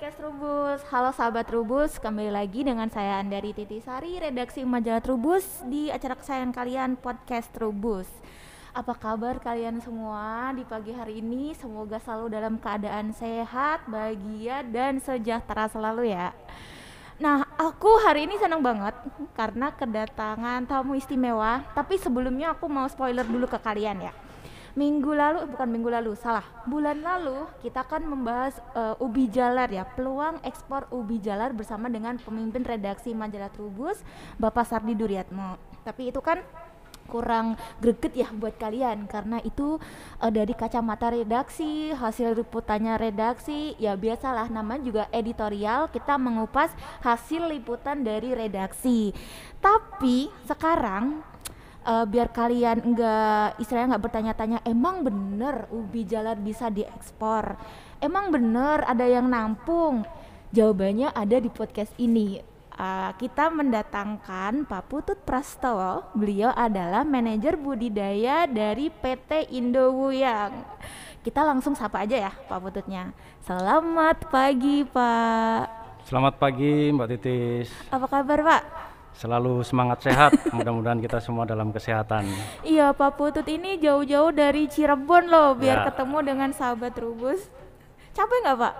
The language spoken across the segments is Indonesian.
podcast Trubus. Halo sahabat Trubus, kembali lagi dengan saya Andari Titisari, redaksi majalah Trubus di acara kesayangan kalian podcast Trubus. Apa kabar kalian semua di pagi hari ini? Semoga selalu dalam keadaan sehat, bahagia, dan sejahtera selalu ya. Nah, aku hari ini senang banget karena kedatangan tamu istimewa. Tapi sebelumnya aku mau spoiler dulu ke kalian ya minggu lalu bukan minggu lalu salah. Bulan lalu kita kan membahas uh, ubi jalar ya. Peluang ekspor ubi jalar bersama dengan pemimpin redaksi majalah Trubus Bapak Sardi Duryatmo. Tapi itu kan kurang greget ya buat kalian karena itu uh, dari kacamata redaksi hasil liputannya redaksi ya biasalah nama juga editorial kita mengupas hasil liputan dari redaksi. Tapi sekarang uh, biar kalian enggak istilahnya nggak bertanya-tanya emang bener ubi jalar bisa diekspor? Emang bener ada yang nampung? Jawabannya ada di podcast ini. Uh, kita mendatangkan Pak Putut Prastowo beliau adalah manajer budidaya dari PT Indowuyang kita langsung sapa aja ya Pak Pututnya selamat pagi Pak. Selamat pagi Mbak Titis. Apa kabar Pak? Selalu semangat sehat, mudah-mudahan kita semua dalam kesehatan. Iya Pak Putut ini jauh-jauh dari Cirebon loh biar ya. ketemu dengan sahabat Rubus. Capek nggak Pak?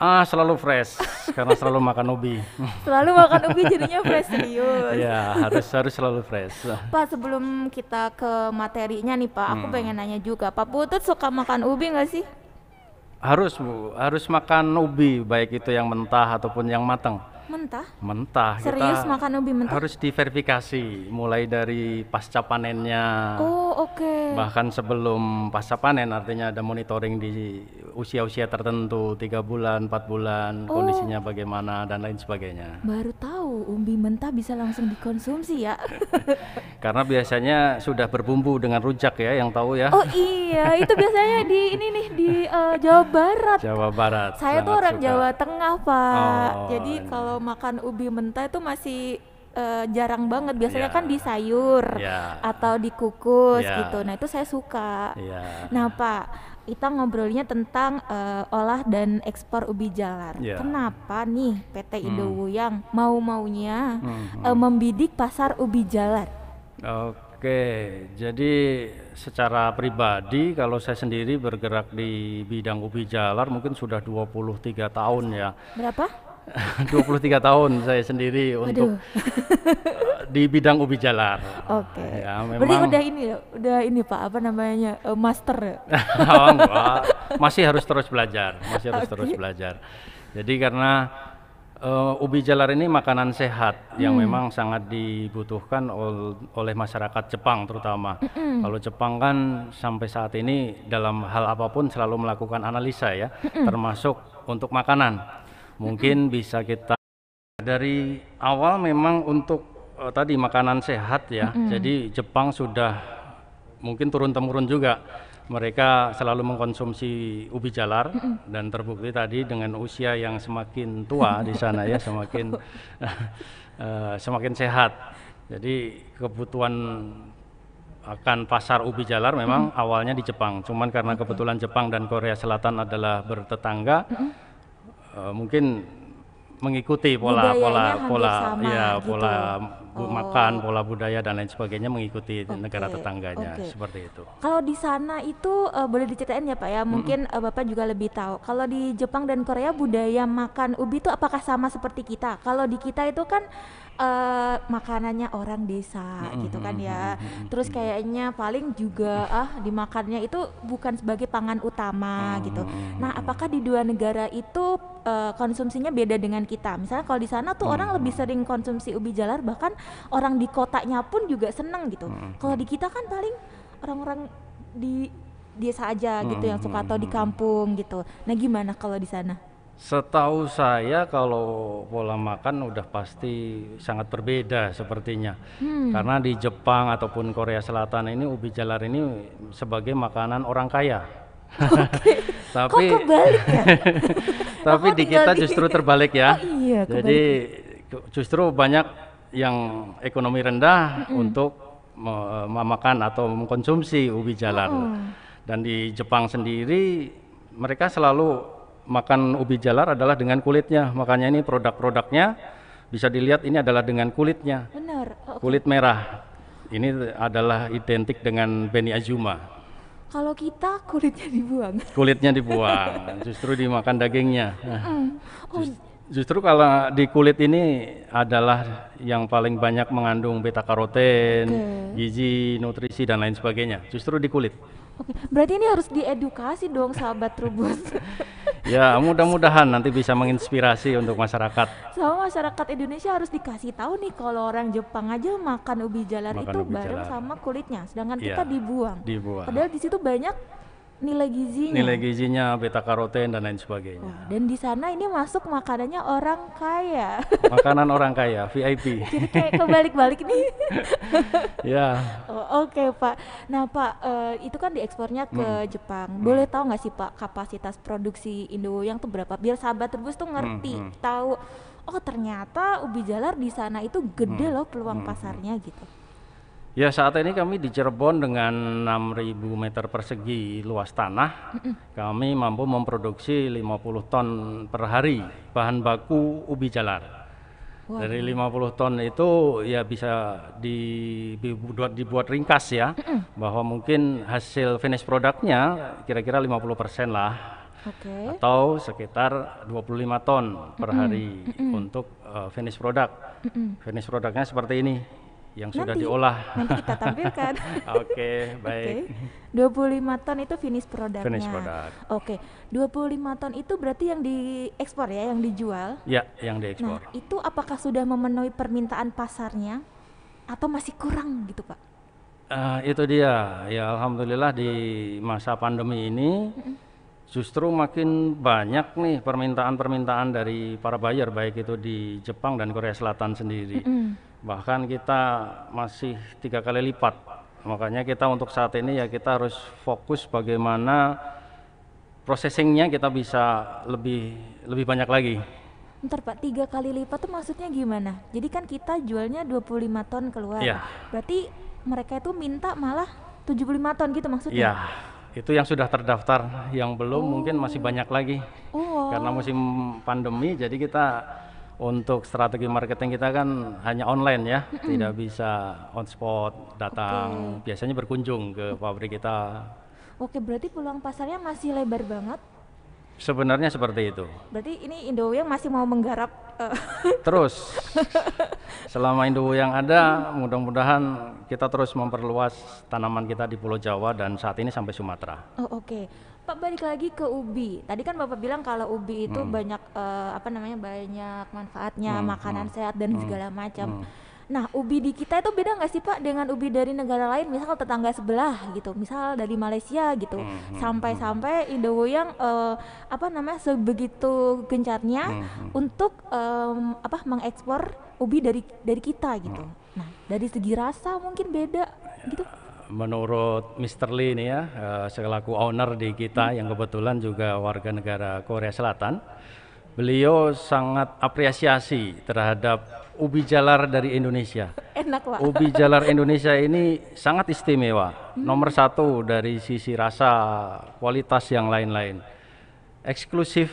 Ah selalu fresh karena selalu makan ubi. Selalu makan ubi jadinya fresh serius. Iya harus harus selalu fresh. Pak sebelum kita ke materinya nih Pak, hmm. aku pengen nanya juga Pak Putut suka makan ubi nggak sih? Harus bu, harus makan ubi baik itu yang mentah ataupun yang matang. Mentah? Mentah. Serius kita makan ubi mentah? Harus diverifikasi mulai dari pasca panennya. Oh, oke. Okay. Bahkan sebelum pasca panen artinya ada monitoring di usia-usia tertentu, tiga bulan, empat bulan, oh. kondisinya bagaimana dan lain sebagainya. Baru tahu ubi mentah bisa langsung dikonsumsi ya. Karena biasanya sudah berbumbu dengan rujak ya yang tahu ya. Oh iya, itu biasanya di ini nih di uh, Jawa Barat. Jawa Barat. Saya tuh orang Jawa Tengah, Pak. Oh, Jadi kalau makan ubi mentah itu masih uh, jarang banget biasanya yeah. kan di sayur yeah. atau dikukus yeah. gitu nah itu saya suka yeah. nah pak kita ngobrolnya tentang uh, olah dan ekspor ubi jalar. Yeah. Kenapa nih PT. Indowuyang hmm. mau maunya hmm, hmm. Uh, membidik pasar ubi jalar? Oke, jadi secara pribadi kalau saya sendiri bergerak di bidang ubi jalar mungkin sudah 23 tahun ya. Berapa? 23 tahun saya sendiri untuk di bidang ubi jalar. Oke. Okay. Ya, memang Berarti udah ini udah ini Pak, apa namanya? Uh, master ya? oh, enggak. Masih harus terus belajar, masih harus okay. terus belajar. Jadi karena uh, ubi jalar ini makanan sehat hmm. yang memang sangat dibutuhkan ol oleh masyarakat Jepang terutama. Hmm. Kalau Jepang kan sampai saat ini dalam hal apa pun selalu melakukan analisa ya, hmm. termasuk untuk makanan mungkin bisa kita dari awal memang untuk uh, tadi makanan sehat ya. Mm. Jadi Jepang sudah mungkin turun temurun juga mereka selalu mengkonsumsi ubi jalar mm. dan terbukti tadi dengan usia yang semakin tua di sana ya semakin uh, semakin sehat. Jadi kebutuhan akan pasar ubi jalar memang mm. awalnya di Jepang, cuman karena kebetulan Jepang dan Korea Selatan adalah bertetangga. Mm uh, mungkin mengikuti pola pola pola sama, ya gitu. pola bu, oh. makan pola budaya dan lain sebagainya mengikuti okay. negara tetangganya okay. seperti itu. Kalau di sana itu uh, boleh diceritain ya pak ya mungkin mm -hmm. uh, bapak juga lebih tahu. Kalau di Jepang dan Korea budaya makan ubi itu apakah sama seperti kita? Kalau di kita itu kan uh, makanannya orang desa mm-hmm. gitu kan ya. Mm-hmm. Terus kayaknya paling juga ah dimakannya itu bukan sebagai pangan utama mm-hmm. gitu. Nah, apakah di dua negara itu uh, konsumsinya beda dengan kita? Misalnya kalau di sana tuh mm-hmm. orang lebih sering konsumsi ubi jalar bahkan orang di kotanya pun juga seneng gitu. Mm-hmm. Kalau di kita kan paling orang-orang di desa aja gitu yang suka atau di kampung gitu. Nah, gimana kalau di sana? Setahu saya kalau pola makan udah pasti sangat berbeda sepertinya. Hmm. Karena di Jepang ataupun Korea Selatan ini ubi jalar ini sebagai makanan orang kaya. Okay. tapi Kok kebalik ya? tapi di kita justru terbalik ya. Oh, iya, Jadi justru banyak yang ekonomi rendah -hmm. untuk memakan atau mengkonsumsi ubi jalar. Oh. Dan di Jepang sendiri mereka selalu makan ubi jalar adalah dengan kulitnya. Makanya ini produk-produknya bisa dilihat ini adalah dengan kulitnya. Benar. Oh, Kulit merah. Ini adalah identik dengan Beni Azuma. Kalau kita kulitnya dibuang. Kulitnya dibuang, justru dimakan dagingnya. Nah, Oh, Jus- Justru kalau di kulit ini adalah yang paling banyak mengandung beta karoten, Oke. gizi, nutrisi dan lain sebagainya. Justru di kulit. Oke. Berarti ini harus diedukasi dong sahabat Trubus. Ya, mudah-mudahan nanti bisa menginspirasi untuk masyarakat. Sama masyarakat Indonesia harus dikasih tahu nih kalau orang Jepang aja makan ubi jalar Makan itu ubi bareng jalar. sama kulitnya, sedangkan Iya. kita dibuang. Dibuang. Padahal di situ banyak nilai gizinya. Nilai gizinya, beta karoten dan lain sebagainya. Wah, dan di sana ini masuk makanannya orang kaya. Makanan orang kaya, VIP. Jadi kayak kebalik-balik nih. ya, Oh, Oke Pak. Nah Pak, eh, itu kan diekspornya ke Hmm. Jepang. Boleh tahu nggak sih Pak kapasitas produksi Indowoyang tuh berapa? Biar sahabat Terbus tuh ngerti, Hmm, tahu. Oh ternyata ubi jalar di sana itu gede Hmm, loh peluang pasarnya gitu. Ya saat ini kami di Cirebon dengan 6.000 meter persegi luas tanah, kami mampu memproduksi 50 ton per hari bahan baku ubi jalar. Wah. Dari 50 ton itu ya bisa di- dibuat, dibuat ringkas ya, bahwa mungkin hasil finish produknya kira-kira 50% lah, Oke. atau sekitar 25 ton per hari untuk uh, finish produk. Finish produknya seperti ini, yang sudah Nanti- diolah. Nanti kita tampilkan. Oke, baik. Oke. 25 ton itu finish produknya. Finish product. Oke. 25 ton itu berarti yang diekspor ya, yang dijual. Ya, yang Nah, diekspor. itu apakah sudah memenuhi permintaan pasarnya atau masih kurang gitu, Pak? Eh, itu dia. Ya, alhamdulillah di masa pandemi ini justru makin banyak nih permintaan-permintaan dari para buyer baik itu di Jepang dan Korea Selatan sendiri. Mm. Bahkan kita masih tiga kali lipat. Makanya kita untuk saat ini ya kita harus fokus bagaimana processingnya kita bisa lebih lebih banyak lagi. Ntar Pak, tiga kali lipat tuh maksudnya gimana? Jadi kan kita jualnya 25 ton keluar. Iya. Berarti mereka itu minta malah 75 ton gitu maksudnya? Ya, itu yang sudah terdaftar, yang belum mungkin masih banyak lagi. Oh, Karena musim pandemi, jadi kita untuk strategi marketing kita kan hanya online ya, tidak bisa on spot datang. Biasanya berkunjung ke pabrik kita. oke berarti peluang pasarnya masih lebar banget. Sebenarnya seperti itu. Berarti ini Indowoyang masih mau menggarap eh, Terus selama Indo yang ada, mudah-mudahan kita terus memperluas tanaman kita di Pulau Jawa dan saat ini sampai Sumatera. Oh oke, Pak balik lagi ke ubi. Tadi kan Bapak bilang kalau ubi itu banyak eh, apa namanya banyak manfaatnya, makanan sehat dan segala macam. Nah ubi di kita itu beda nggak sih Pak dengan ubi dari negara lain, misal tetangga sebelah gitu, misal dari Malaysia gitu, sampai-sampai Indowoyang eh, apa namanya sebegitu gencarnya untuk em, apa mengekspor ubi dari dari kita gitu. Nah dari segi rasa mungkin beda gitu. Menurut Mr. Lee ini ya, eh, selaku owner di kita yang kebetulan juga warga negara Korea Selatan, beliau sangat apresiasi terhadap ubi jalar dari Indonesia. Enak Pak. Ubi jalar Indonesia ini sangat istimewa, nomor satu dari sisi rasa, kualitas yang lain-lain, eksklusif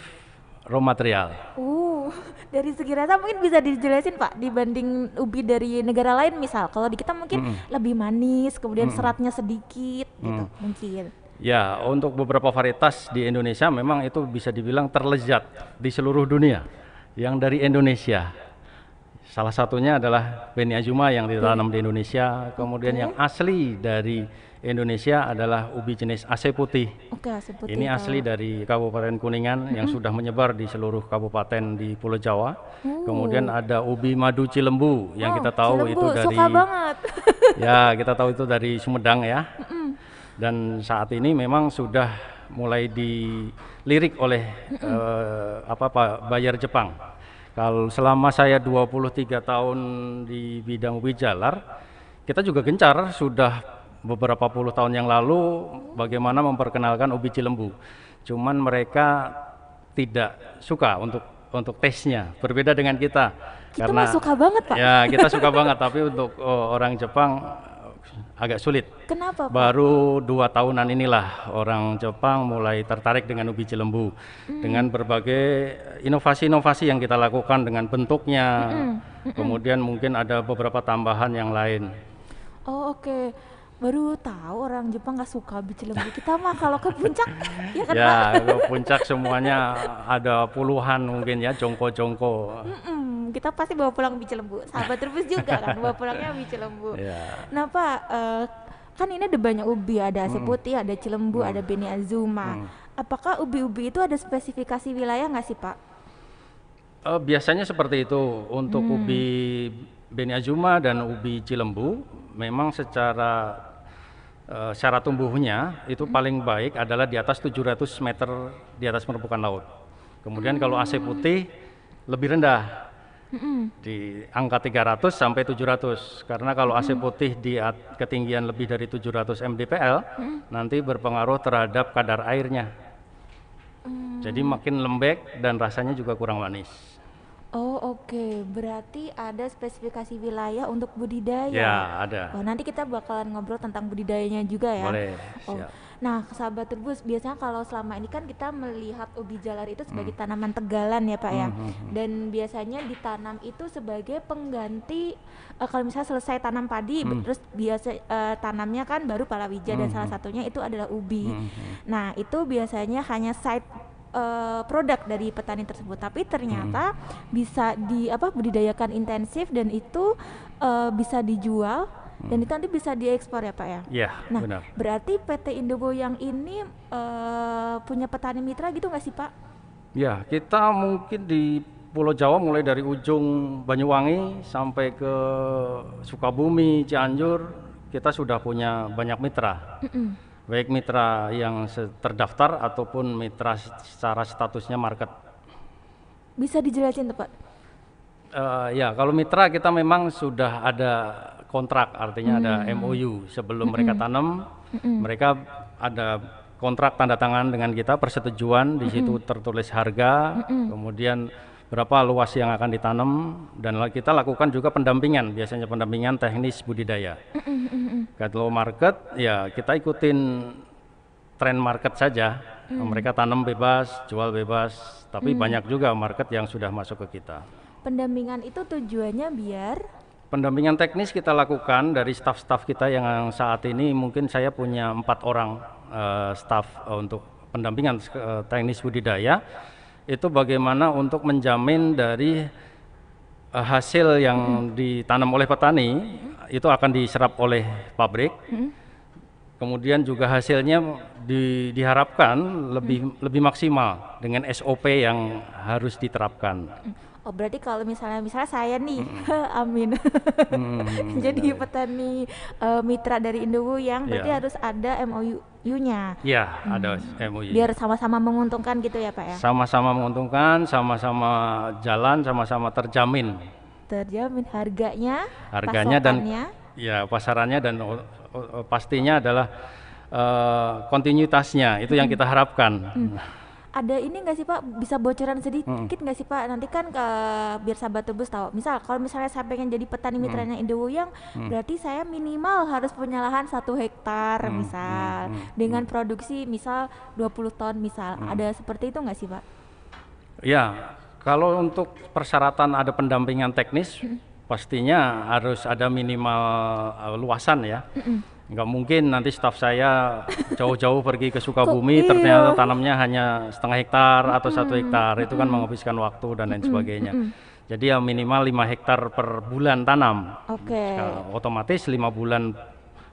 raw material. Uh, dari segi rasa mungkin bisa dijelasin Pak dibanding ubi dari negara lain misal. Kalau di kita mungkin lebih manis, kemudian seratnya sedikit gitu mungkin. Ya, untuk beberapa varietas di Indonesia memang itu bisa dibilang terlezat di seluruh dunia yang dari Indonesia. Salah satunya adalah Beni Azuma yang ditanam di Indonesia, kemudian yang asli dari Indonesia adalah ubi jenis Aceh putih. Oke, seperti Ini itu. asli dari Kabupaten Kuningan yang sudah menyebar di seluruh kabupaten di Pulau Jawa. Kemudian ada ubi madu Cilembu yang Oh, kita tahu Cilembu, itu dari suka banget. ya kita tahu itu dari Sumedang ya. Dan saat ini memang sudah mulai dilirik oleh eh, apa Pak Bayar Jepang. Kalau selama saya 23 tahun di bidang ubi jalar, kita juga gencar sudah beberapa puluh tahun yang lalu bagaimana memperkenalkan ubi cilembu. Cuman mereka tidak suka untuk untuk tesnya, berbeda dengan kita. Kita mah suka banget Pak. Ya, kita suka banget, tapi untuk oh, orang Jepang agak sulit. Kenapa Pak? Baru dua tahunan inilah orang Jepang mulai tertarik dengan ubi cilembu dengan berbagai inovasi-inovasi yang kita lakukan dengan bentuknya. Kemudian mungkin ada beberapa tambahan yang lain. Oh oke. Baru tahu orang Jepang nggak suka ubi cilembu. Kita mah kalau ke puncak ya kan? Ya, ke puncak semuanya ada puluhan mungkin ya jongko-jongko. Mm-mm, kita pasti bawa pulang ubi cilembu. Sahabat Trubus juga kan bawa pulangnya ubi cilembu. Ya. Nah Pak, eh, kan ini ada banyak ubi, ada ase putih, ada cilembu, ada beni azuma. Apakah ubi-ubi itu ada spesifikasi wilayah nggak sih Pak? Eh, biasanya seperti itu untuk ubi Beni Azuma dan ubi Cilembu memang secara eh, syarat tumbuhnya itu paling baik adalah di atas 700 meter di atas permukaan laut. Kemudian kalau AC putih lebih rendah di angka 300 sampai 700 karena kalau AC putih di ketinggian lebih dari 700 mdpl nanti berpengaruh terhadap kadar airnya. Jadi makin lembek dan rasanya juga kurang manis. Oh oke, berarti ada spesifikasi wilayah untuk budidaya. Ya, ada. Oh nanti kita bakalan ngobrol tentang budidayanya juga ya. Boleh, Oh. siap. Nah, sahabat turbus biasanya kalau selama ini kan kita melihat ubi jalar itu sebagai Hmm. tanaman tegalan ya pak ya, dan biasanya ditanam itu sebagai pengganti eh, kalau misalnya selesai tanam padi, Hmm. terus biasa eh, tanamnya kan baru palawija dan salah satunya itu adalah ubi. Hmm, Nah itu biasanya hanya side eh, produk dari petani tersebut, tapi ternyata Hmm. bisa di apa budidayakan intensif dan itu eh, bisa dijual dan itu nanti bisa diekspor ya pak ya. Ya, Nah, benar. berarti PT Indobo yang ini eh, punya petani mitra gitu nggak sih Pak? Ya, kita mungkin di Pulau Jawa mulai dari ujung Banyuwangi sampai ke Sukabumi, Cianjur, kita sudah punya banyak mitra. Baik mitra yang terdaftar ataupun mitra secara statusnya market. Bisa dijelasin tuh Pak? Eh, ya, kalau mitra kita memang sudah ada kontrak, artinya ada MOU sebelum mereka tanam, mereka ada kontrak tanda tangan dengan kita persetujuan. Di situ tertulis harga, kemudian berapa luas yang akan ditanam dan kita lakukan juga pendampingan, biasanya pendampingan teknis budidaya. Kalau market ya kita ikutin tren market saja. Mereka tanam bebas, jual bebas, tapi banyak juga market yang sudah masuk ke kita. Pendampingan itu tujuannya biar Pendampingan teknis kita lakukan dari staf-staf kita yang saat ini mungkin saya punya empat orang eh, staf eh, untuk pendampingan eh, teknis budidaya. Itu bagaimana untuk menjamin dari eh, hasil yang ditanam oleh petani itu akan diserap oleh pabrik. Kemudian juga hasilnya di- diharapkan lebih lebih maksimal dengan SOP yang harus diterapkan. Oh berarti kalau misalnya misalnya saya nih, amin. Jadi petani eh, mitra dari Indobo yang berarti Iya. harus ada MOU-nya Ya, ada MOU. biar sama-sama menguntungkan gitu ya Pak ya. sama-sama menguntungkan, sama-sama jalan, sama-sama terjamin. Terjamin harganya, harganya dan ya pasarannya dan o- o- o- pastinya adalah eh, kontinuitasnya. Itu yang kita harapkan. Ada ini nggak sih Pak? Bisa bocoran sedikit nggak sih Pak? Nanti kan ke biar sahabat tebus tahu. Misal kalau misalnya saya pengen jadi petani mitranya Indowuyang berarti saya minimal harus punya lahan satu hektar misal. Dengan produksi misal 20 ton misal. Ada seperti itu nggak sih Pak? Ya, kalau untuk persyaratan ada pendampingan teknis pastinya harus ada minimal eh, luasan ya. Nggak mungkin nanti staf saya jauh-jauh pergi ke Sukabumi Kok ternyata iya? tanamnya hanya setengah hektar atau satu hektar itu kan menghabiskan waktu dan lain sebagainya. Jadi ya minimal 5 hektar per bulan tanam. Oke. Nah, otomatis lima bulan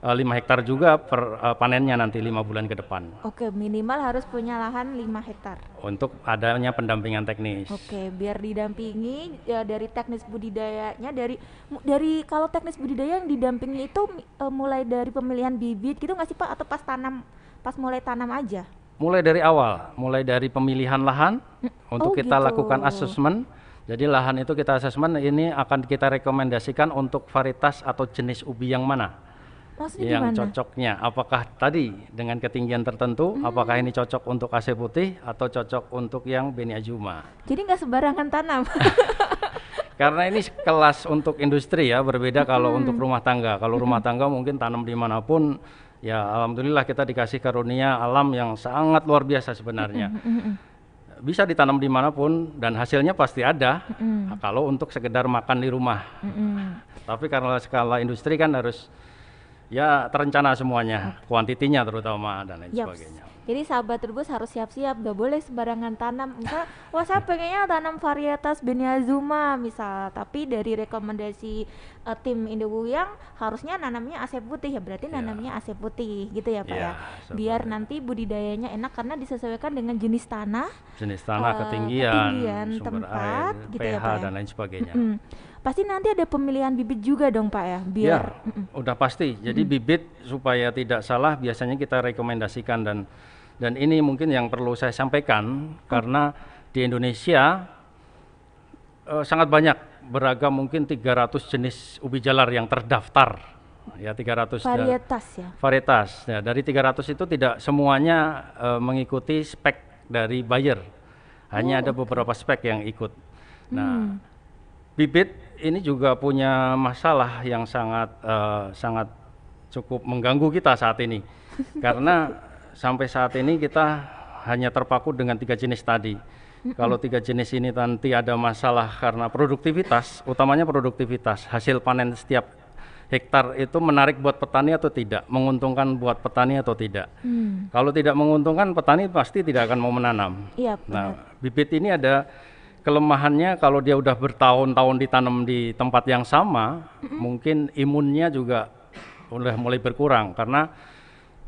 eh, lima hektar juga per eh, panennya nanti lima bulan ke depan Oke, minimal harus punya lahan 5 hektar. untuk adanya pendampingan teknis. Oke, biar didampingi ya, dari teknis budidayanya dari dari kalau teknis budidaya yang didampingi itu eh, mulai dari pemilihan bibit gitu nggak sih Pak atau pas tanam pas mulai tanam aja? Mulai dari awal, mulai dari pemilihan lahan untuk oh kita gitu. lakukan asesmen. Jadi lahan itu kita asesmen ini akan kita rekomendasikan untuk varietas atau jenis ubi yang mana Maksudnya yang gimana? cocoknya. Apakah tadi dengan ketinggian tertentu, apakah ini cocok untuk AC putih atau cocok untuk yang Beni Azuma? Jadi nggak sembarangan tanam. Karena ini kelas untuk industri ya, berbeda kalau untuk rumah tangga. Kalau rumah tangga mungkin tanam di mana pun, ya alhamdulillah kita dikasih karunia alam yang sangat luar biasa sebenarnya. Bisa ditanam di mana pun dan hasilnya pasti ada. Kalau untuk sekedar makan di rumah. Tapi karena skala industri kan harus ya terencana semuanya, kuantitinya terutama dan lain Yaps. sebagainya. Jadi sahabat terbus harus siap-siap, gak boleh sembarangan tanam. Misal, wah saya pengennya tanam varietas Beniazuma misal, tapi dari rekomendasi eh, tim Indowuyang harusnya nanamnya AC putih ya, berarti Ya. nanamnya AC putih gitu ya Pak Ya, ya. Biar seperti nanti budidayanya enak karena disesuaikan dengan jenis tanah, Jenis tanah, Eh, ketinggian, ketinggian, sumber tempat, air, gitu ya, pH Pak ya? dan lain sebagainya. Mm. Pasti nanti ada pemilihan bibit juga dong Pak ya, biar Ya, udah pasti. Jadi bibit supaya tidak salah biasanya kita rekomendasikan dan dan ini mungkin yang perlu saya sampaikan karena di Indonesia eh, sangat banyak beragam mungkin 300 jenis ubi jalar yang terdaftar. Ya 300 da- varietas ya. varietas. Ya, dari 300 itu tidak semuanya eh, mengikuti spek dari buyer. Hanya ada beberapa spek yang ikut. Nah, bibit ini juga punya masalah yang sangat eh, sangat cukup mengganggu kita saat ini. Karena sampai saat ini kita hanya terpaku dengan tiga jenis tadi. Kalau tiga jenis ini nanti ada masalah karena produktivitas, utamanya produktivitas, hasil panen setiap hektar itu menarik buat petani atau tidak, menguntungkan buat petani atau tidak. Hmm. Kalau tidak menguntungkan, petani pasti tidak akan mau menanam. Iya, Nah, bibit ini ada kelemahannya kalau dia udah bertahun-tahun ditanam di tempat yang sama, mungkin imunnya juga udah mulai berkurang. Karena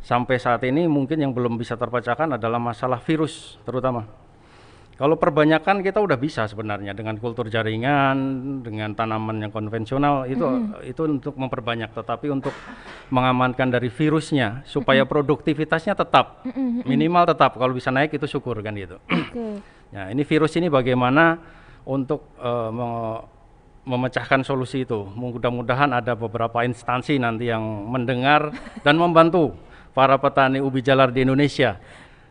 sampai saat ini mungkin yang belum bisa terpecahkan adalah masalah virus terutama. Kalau perbanyakan kita udah bisa sebenarnya dengan kultur jaringan, dengan tanaman yang konvensional itu itu untuk memperbanyak, tetapi untuk mengamankan dari virusnya supaya produktivitasnya tetap minimal tetap. Kalau bisa naik itu syukur kan gitu. Oke. Ya, ini virus ini bagaimana untuk me- memecahkan solusi itu. Mudah-mudahan ada beberapa instansi nanti yang mendengar dan membantu para petani ubi jalar di Indonesia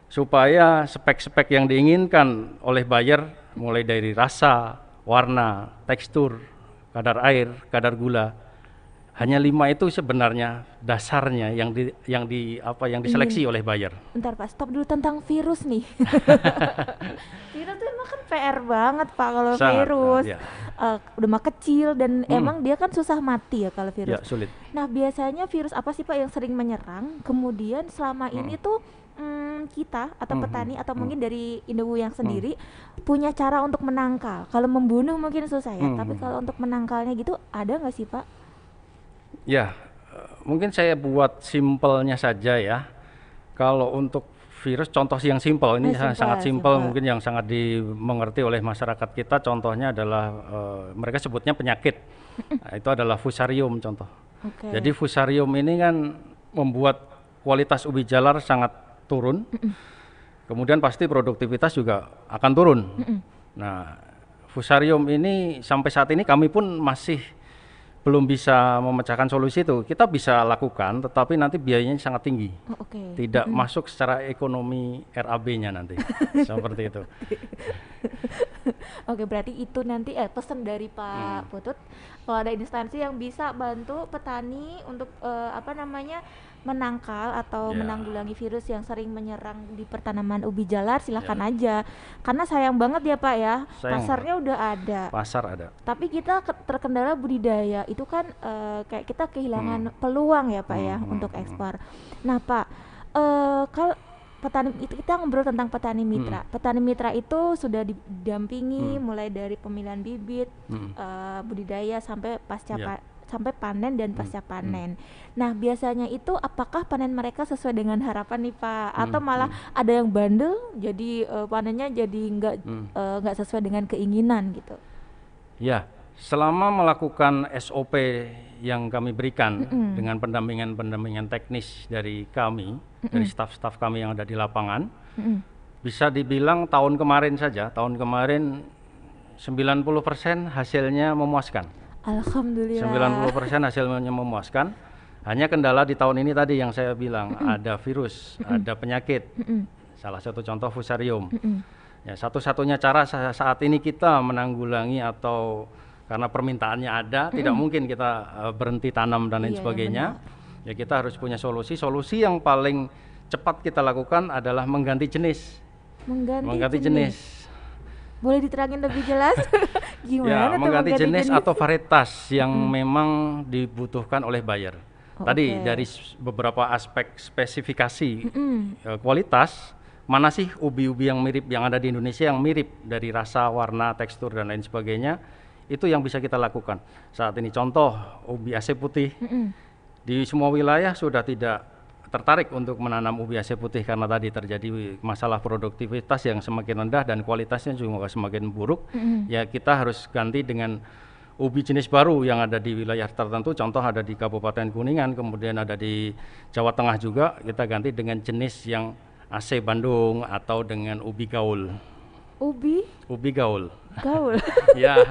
supaya spek-spek yang diinginkan oleh buyer mulai dari rasa, warna, tekstur, kadar air, kadar gula hanya lima itu sebenarnya dasarnya yang di yang di apa yang diseleksi oleh buyer. Bentar Pak, stop dulu tentang virus nih. virus tuh emang kan PR banget Pak kalau Sangat, virus. ya. Eh, udah mah kecil dan Hmm. emang dia kan susah mati ya kalau virus. Ya, sulit. Nah biasanya virus apa sih Pak yang sering menyerang? Kemudian selama ini tuh mm, kita atau Hmm, petani hmm, atau hmm. mungkin dari Indowu yang sendiri punya cara untuk menangkal. Kalau membunuh mungkin susah ya, Hmm, tapi hmm. kalau untuk menangkalnya gitu ada nggak sih Pak? Ya, mungkin saya buat simpelnya saja ya. Kalau untuk virus contoh yang simpel ini sa- simpel, sangat simpel mungkin yang sangat dimengerti oleh masyarakat kita contohnya adalah eh, mereka sebutnya penyakit. Nah, itu adalah fusarium contoh. Oke. Jadi fusarium ini kan membuat kualitas ubi jalar sangat turun. Kemudian pasti produktivitas juga akan turun. Nah, fusarium ini sampai saat ini kami pun masih belum bisa memecahkan solusi itu. Kita bisa lakukan, tetapi nanti biayanya sangat tinggi. Oh, Oke. Tidak masuk secara ekonomi RAB-nya nanti. Seperti itu. Oke, berarti itu nanti eh pesan dari Hmm. Pak Putut kalau ada instansi yang bisa bantu petani untuk eh, apa namanya menangkal atau Ya. menanggulangi virus yang sering menyerang di pertanaman ubi jalar silahkan aja karena sayang banget ya Pak ya Ya. Sayang, pasarnya udah ada Pasar ada. tapi kita ke- terkendala budidaya itu kan eh, kayak kita kehilangan peluang ya Pak ya Hmm, hmm, untuk hmm. ekspor nah Pak eh kalau petani itu kita ngobrol tentang petani mitra Hmm. petani mitra itu sudah didampingi mulai dari pemilihan bibit Hmm. eh, budidaya sampai pasca Ya. pa- sampai panen dan Hmm, pasca hmm. panen. Nah, biasanya itu apakah panen mereka sesuai dengan harapan nih Pak atau Hmm, malah ada yang bandel jadi eh, panennya jadi nggak Hmm. eh, nggak sesuai dengan keinginan gitu. Ya, selama melakukan SOP yang kami berikan Mm-mm. dengan pendampingan-pendampingan teknis dari kami, dari staf-staf kami yang ada di lapangan, Mm-mm. bisa dibilang tahun kemarin saja, tahun kemarin 90% hasilnya memuaskan. Alhamdulillah. 90% hasilnya memuaskan. Hanya kendala di tahun ini tadi yang saya bilang, ada virus, ada penyakit. Mm-mm. Salah satu contoh fusarium. Mm-mm. Ya, satu-satunya cara sa- saat ini kita menanggulangi atau karena permintaannya ada, tidak mungkin kita uh, berhenti tanam dan lain Iya, iya, sebagainya. Ya kita harus punya solusi. Solusi yang paling cepat kita lakukan adalah mengganti jenis. Mengganti, Mengganti jenis. Boleh diterangin lebih jelas? Gimana Ya, mengganti jenis atau varietas yang memang dibutuhkan oleh buyer. Oh, Tadi oke. dari beberapa aspek spesifikasi eh, kualitas, mana sih ubi-ubi yang mirip yang ada di Indonesia yang mirip dari rasa, warna, tekstur dan lain sebagainya, itu yang bisa kita lakukan. Saat ini contoh ubi AC putih Mm-mm. Di semua wilayah sudah tidak tertarik untuk menanam ubi AC putih karena tadi terjadi masalah produktivitas yang semakin rendah dan kualitasnya juga semakin buruk. Mm-mm. Ya kita harus ganti dengan ubi jenis baru yang ada di wilayah tertentu. Contoh ada di Kabupaten Kuningan, kemudian ada di Jawa Tengah juga. Kita ganti dengan jenis yang AC Bandung atau dengan ubi gaul. Ubi Ubi gaul. gaul. ya,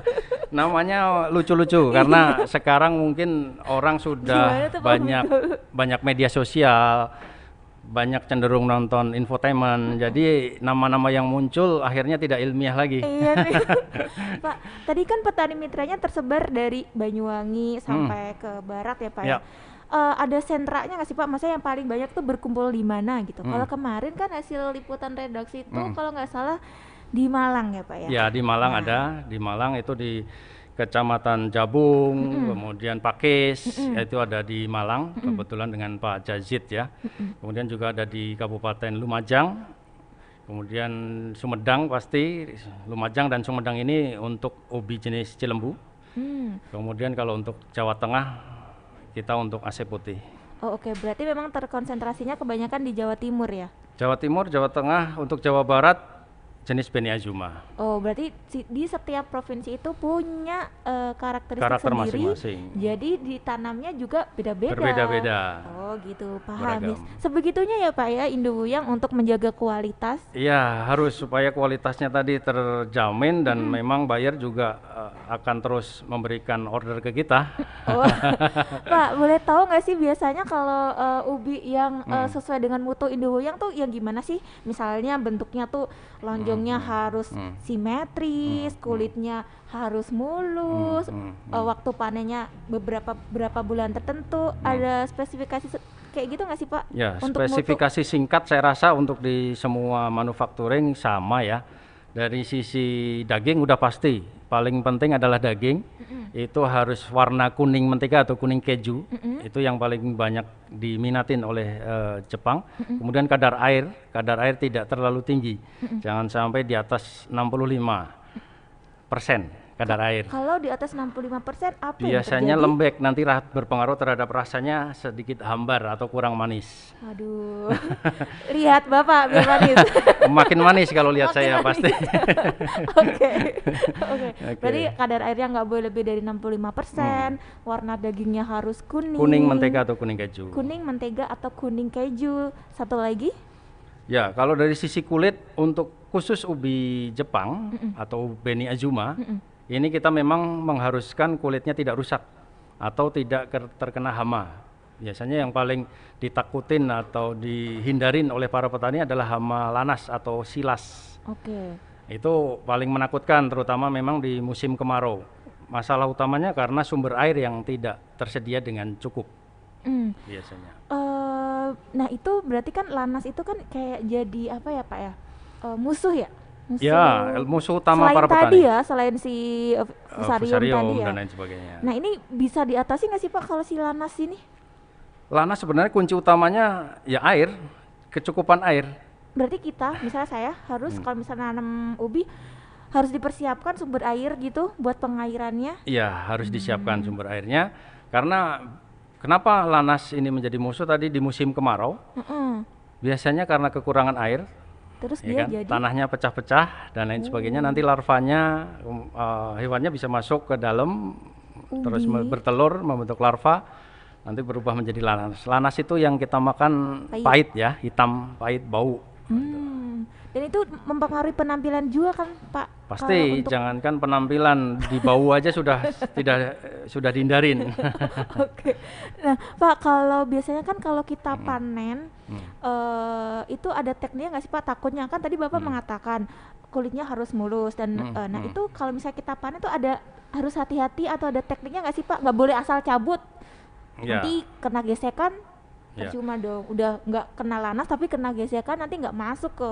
namanya lucu-lucu karena sekarang mungkin orang sudah tuh, banyak banyak media sosial, banyak cenderung nonton infotainment. Jadi nama-nama yang muncul akhirnya tidak ilmiah lagi. iya nih. Pak, tadi kan petani mitranya tersebar dari Banyuwangi sampai ke barat ya Pak ya. Hmm. Eh, ada sentranya nggak sih Pak? Maksudnya yang paling banyak tuh berkumpul di mana gitu? Hmm. Kalau kemarin kan hasil liputan redaksi itu kalau nggak salah di Malang ya Pak ya. Ya, di Malang Nah. ada, di Malang itu di Kecamatan Jabung, kemudian Pakis, itu ada di Malang, kebetulan dengan Pak Jazid ya. Kemudian juga ada di Kabupaten Lumajang, kemudian Sumedang pasti, Lumajang dan Sumedang ini untuk ubi jenis Cilembu. Hmm. Kemudian kalau untuk Jawa Tengah, kita untuk AC putih. Oh oke, berarti memang terkonsentrasinya kebanyakan di Jawa Timur ya? Jawa Timur, Jawa Tengah, untuk Jawa Barat jenis Beni Azuma. Oh berarti di setiap provinsi itu punya eh, karakteristik Karakter sendiri. masing-masing. Jadi ditanamnya juga beda-beda. Berbeda-beda. Oh gitu, paham. Beragam. Sebegitunya ya Pak ya Indowuyang untuk menjaga kualitas. Iya, harus supaya kualitasnya tadi terjamin dan memang buyer juga eh, akan terus memberikan order ke kita. Oh, Pak boleh tahu nggak sih biasanya kalau eh, ubi yang eh, sesuai dengan mutu Indowuyang tuh yang gimana sih? Misalnya bentuknya tuh lonjongnya harus simetris, kulitnya harus mulus, Hmm, eh, waktu panennya beberapa berapa bulan tertentu. Ada spesifikasi kayak gitu nggak sih Pak? Ya, Untuk mutu? spesifikasi singkat saya rasa untuk di semua manufacturing sama ya. Dari sisi daging udah pasti, paling penting adalah daging. Itu harus warna kuning mentega atau kuning keju. Itu yang paling banyak diminatin oleh eh, Jepang. Kemudian kadar air, kadar air tidak terlalu tinggi. Jangan sampai di atas 65 persen kadar air. Kalau di atas 65% apa yang Biasanya lembek, nanti berpengaruh terhadap rasanya sedikit hambar atau kurang manis. Aduh. Lihat Bapak biar manis. Makin manis kalau lihat Makin saya manis. pasti. Oke. Oke. Berarti kadar airnya nggak boleh lebih dari 65%, warna dagingnya harus kuning. kuning mentega atau kuning keju. Kuning mentega atau kuning keju. Satu lagi? Ya, kalau dari sisi kulit untuk khusus ubi Jepang atau Beni Azuma, ini kita memang mengharuskan kulitnya tidak rusak atau tidak terkena hama. Biasanya yang paling ditakutin atau dihindarin oleh para petani adalah hama lanas atau silas. Oke. Itu paling menakutkan terutama memang di musim kemarau. Masalah utamanya karena sumber air yang tidak tersedia dengan cukup Hmm. biasanya. Eh, nah itu berarti kan lanas itu kan kayak jadi apa ya Pak ya? Eh, musuh ya? Musuh. Ya, musuh utama selain para tadi petani. ya, selain si uh, Eh, fusarium, fusarium tadi ya. dan lain sebagainya. Nah ini bisa diatasi nggak sih Pak kalau si lanas ini? Lana sebenarnya kunci utamanya ya air, kecukupan air. Berarti kita, misalnya saya harus Hmm. kalau misalnya nanam ubi harus dipersiapkan sumber air gitu buat pengairannya. Iya, harus disiapkan sumber airnya karena kenapa lanas ini menjadi musuh tadi di musim kemarau? Mm-mm. Biasanya karena kekurangan air, Terus ya dia kan? jadi tanahnya pecah-pecah dan lain sebagainya. Nanti larvanya um, eh, hewannya bisa masuk ke dalam terus me- bertelur membentuk larva nanti berubah menjadi lanas. Lanas itu yang kita makan Pahit. pahit ya, hitam, pahit, bau. Hmm. Dan itu mempengaruhi penampilan juga kan Pak? Pasti, untuk- jangankan penampilan di bau aja sudah tidak sudah dihindarin. Oke. Nah, Pak, kalau biasanya kan kalau kita Hmm. panen eh itu ada tekniknya nggak sih Pak? Takutnya kan tadi Bapak Hmm. mengatakan kulitnya harus mulus dan eh, nah itu kalau misalnya kita panen tuh ada harus hati-hati atau ada tekniknya nggak sih Pak? Nggak boleh asal cabut. Ya. Nanti kena gesekan Ya. percuma dong. Udah nggak kena lanas tapi kena gesekan nanti nggak masuk ke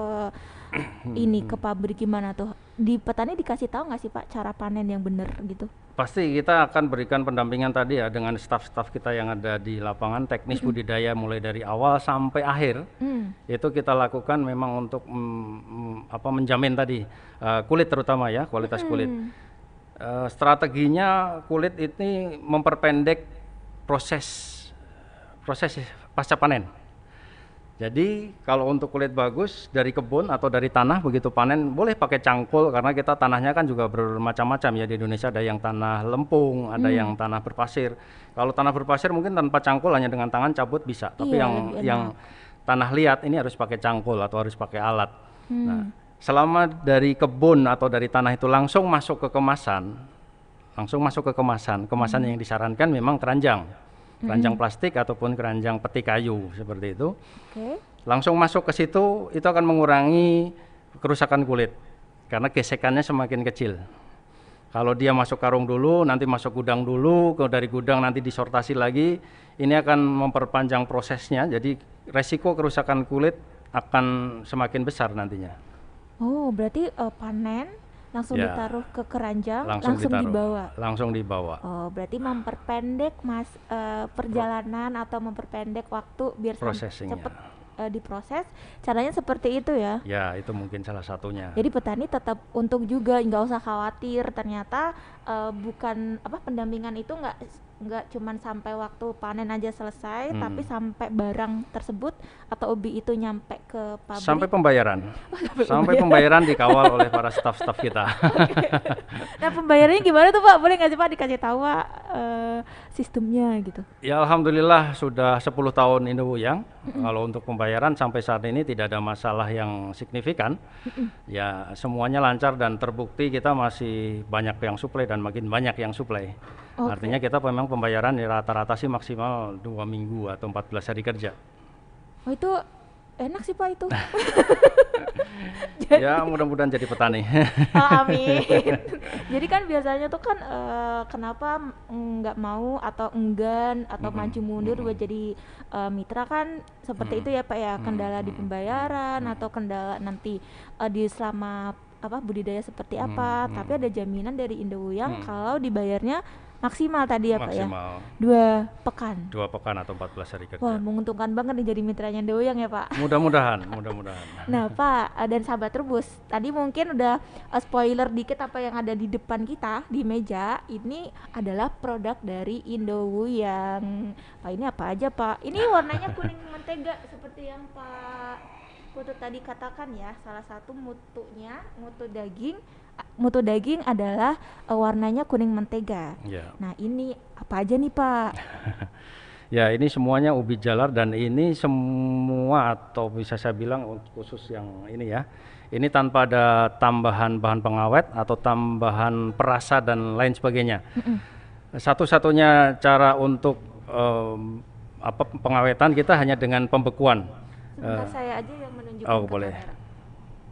ini ke pabrik gimana tuh? Di petani dikasih tahu nggak sih Pak cara panen yang bener gitu? Pasti kita akan berikan pendampingan tadi ya dengan staf-staf kita yang ada di lapangan teknis budidaya mulai dari awal sampai akhir Hmm. itu kita lakukan memang untuk mm, mm, apa menjamin tadi eh, kulit terutama ya kualitas kulit. Hmm. Eh, strateginya kulit ini memperpendek proses proses pasca panen. Jadi kalau untuk kulit bagus dari kebun atau dari tanah begitu panen boleh pakai cangkul karena kita tanahnya kan juga bermacam-macam ya di Indonesia ada yang tanah lempung, ada yang tanah berpasir. Kalau tanah berpasir mungkin tanpa cangkul hanya dengan tangan cabut bisa, tapi Iya, yang yang tanah liat ini harus pakai cangkul atau harus pakai alat. Hmm. Nah, selama dari kebun atau dari tanah itu langsung masuk ke kemasan, langsung masuk ke kemasan. Kemasan yang disarankan memang keranjang, keranjang plastik ataupun keranjang peti kayu seperti itu. Oke. Langsung masuk ke situ itu akan mengurangi kerusakan kulit karena gesekannya semakin kecil. Kalau dia masuk karung dulu, nanti masuk gudang dulu, ke dari gudang nanti disortasi lagi, ini akan memperpanjang prosesnya. Jadi resiko kerusakan kulit akan semakin besar nantinya. Oh, berarti eh, panen langsung Ya. ditaruh ke keranjang, Langsung, langsung, ditaruh. dibawa. Langsung dibawa. Oh, berarti memperpendek mas eh, perjalanan atau memperpendek waktu biar Processingnya. cepet eh, diproses. Caranya seperti itu ya. Ya, itu mungkin salah satunya. Jadi petani tetap untung juga, nggak usah khawatir. Ternyata eh, bukan apa pendampingan itu nggak nggak cuman sampai waktu panen aja selesai, Hmm. tapi sampai barang tersebut atau ubi itu nyampe ke pabrik. Sampai pembayaran. sampai Sampai pembayaran dikawal oleh para staf-staf kita. Nah pembayarannya gimana tuh Pak? Boleh nggak sih Pak dikasih tahu Pak eh, sistemnya gitu? Ya alhamdulillah sudah 10 tahun Indowuyang. Kalau untuk pembayaran sampai saat ini tidak ada masalah yang signifikan. Ya semuanya lancar dan terbukti kita masih banyak yang suplai dan makin banyak yang suplai. Oke. Artinya kita memang pembayaran ya rata-rata sih maksimal dua minggu atau 14 hari kerja. Oh itu enak sih Pak itu. ya mudah-mudahan jadi petani. Oh, amin. Jadi kan biasanya tuh kan eh, kenapa mm, nggak mau atau enggan atau maju mundur buat jadi eh, mitra kan seperti itu ya Pak ya. Kendala di pembayaran atau kendala nanti eh, di selama apa budidaya seperti apa. Tapi ada jaminan dari Indowuyang kalau dibayarnya maksimal tadi ya Pak ya Maksimal dua pekan. dua pekan atau 14 hari kerja. Wah menguntungkan banget nih jadi mitranya Indowuyang ya Pak. Mudah-mudahan, mudah-mudahan. Nah Pak dan sahabat Rebus, tadi mungkin udah eh, spoiler dikit apa yang ada di depan kita di meja. Ini adalah produk dari Indowuyang. Pak ini apa aja Pak? Ini warnanya kuning mentega seperti yang Pak Putu tadi katakan ya. Salah satu mutunya, mutu daging, mutu daging adalah eh, warnanya kuning mentega. Ya. Nah ini apa aja nih Pak? Ya, ini semuanya ubi jalar dan ini semua atau bisa saya bilang khusus yang ini ya. Ini tanpa ada tambahan bahan pengawet atau tambahan perasa dan lain sebagainya. Satu-satunya cara untuk em, apa pengawetan kita hanya dengan pembekuan. Sebentar saya aja yang menunjukkan oh, boleh. kamera.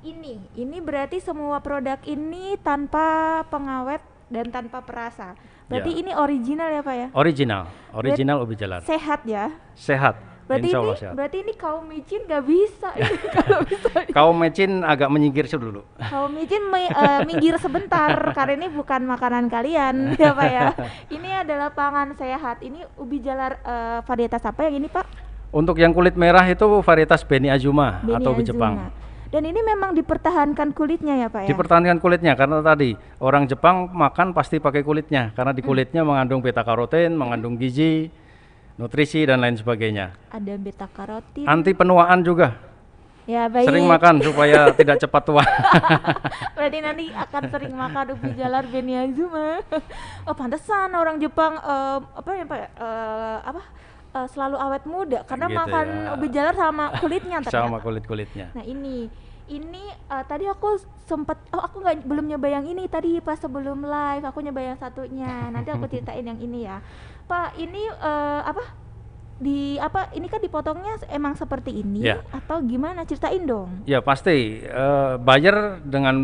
Ini, ini berarti semua produk ini tanpa pengawet dan tanpa perasa. Berarti Ya. ini original ya Pak ya? Original, original ubi jalar. Sehat ya? Sehat. Berarti Insya ini, sehat. berarti ini kaum micin nggak bisa ini kalau bisa. Kaum mecin agak menyingkir dulu. Kaum micin mi- eh, minggir sebentar karena ini bukan makanan kalian ya Pak ya. Ini adalah pangan sehat. Ini ubi jalar eh, varietas apa yang ini Pak? Untuk yang kulit merah itu varietas Beni Beni atau ubi. Jepang. Dan ini memang dipertahankan kulitnya ya Pak ya? Dipertahankan kulitnya karena tadi orang Jepang makan pasti pakai kulitnya karena Hmm. di kulitnya mengandung beta karoten, mengandung gizi, nutrisi dan lain sebagainya. Ada beta karotin. Anti penuaan juga. ya baik. Sering makan supaya tidak cepat tua. Berarti nanti akan sering makan ubi jalar Beniazuma. oh pantesan orang Jepang eh, apa ya Pak? eh, apa? Eh, selalu awet muda karena Gitu makan ya. ubi jalar sama kulitnya ternyata. Sama kulit-kulitnya. Nah ini ini eh, tadi aku sempet oh aku nggak belum nyoba yang ini tadi pas sebelum live aku nyoba yang satunya nanti aku ceritain yang ini ya Pak ini eh, apa di apa ini kan dipotongnya emang seperti ini Ya. atau gimana ceritain dong Ya pasti eh, buyer dengan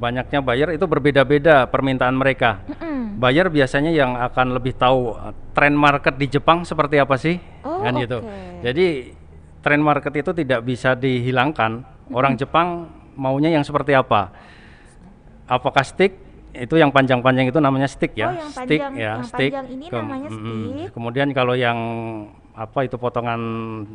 banyaknya buyer itu berbeda-beda permintaan mereka. Mm-mm. buyer biasanya yang akan lebih tahu uh, tren market di Jepang seperti apa sih, Oh, kan gitu. oke. Jadi tren market itu tidak bisa dihilangkan. Orang Jepang maunya yang seperti apa? Apakah stick? Itu yang panjang-panjang itu namanya stick ya. Oh, yang stick panjang- ya, yang stick. panjang ini namanya stick. Kemudian kalau yang apa itu potongan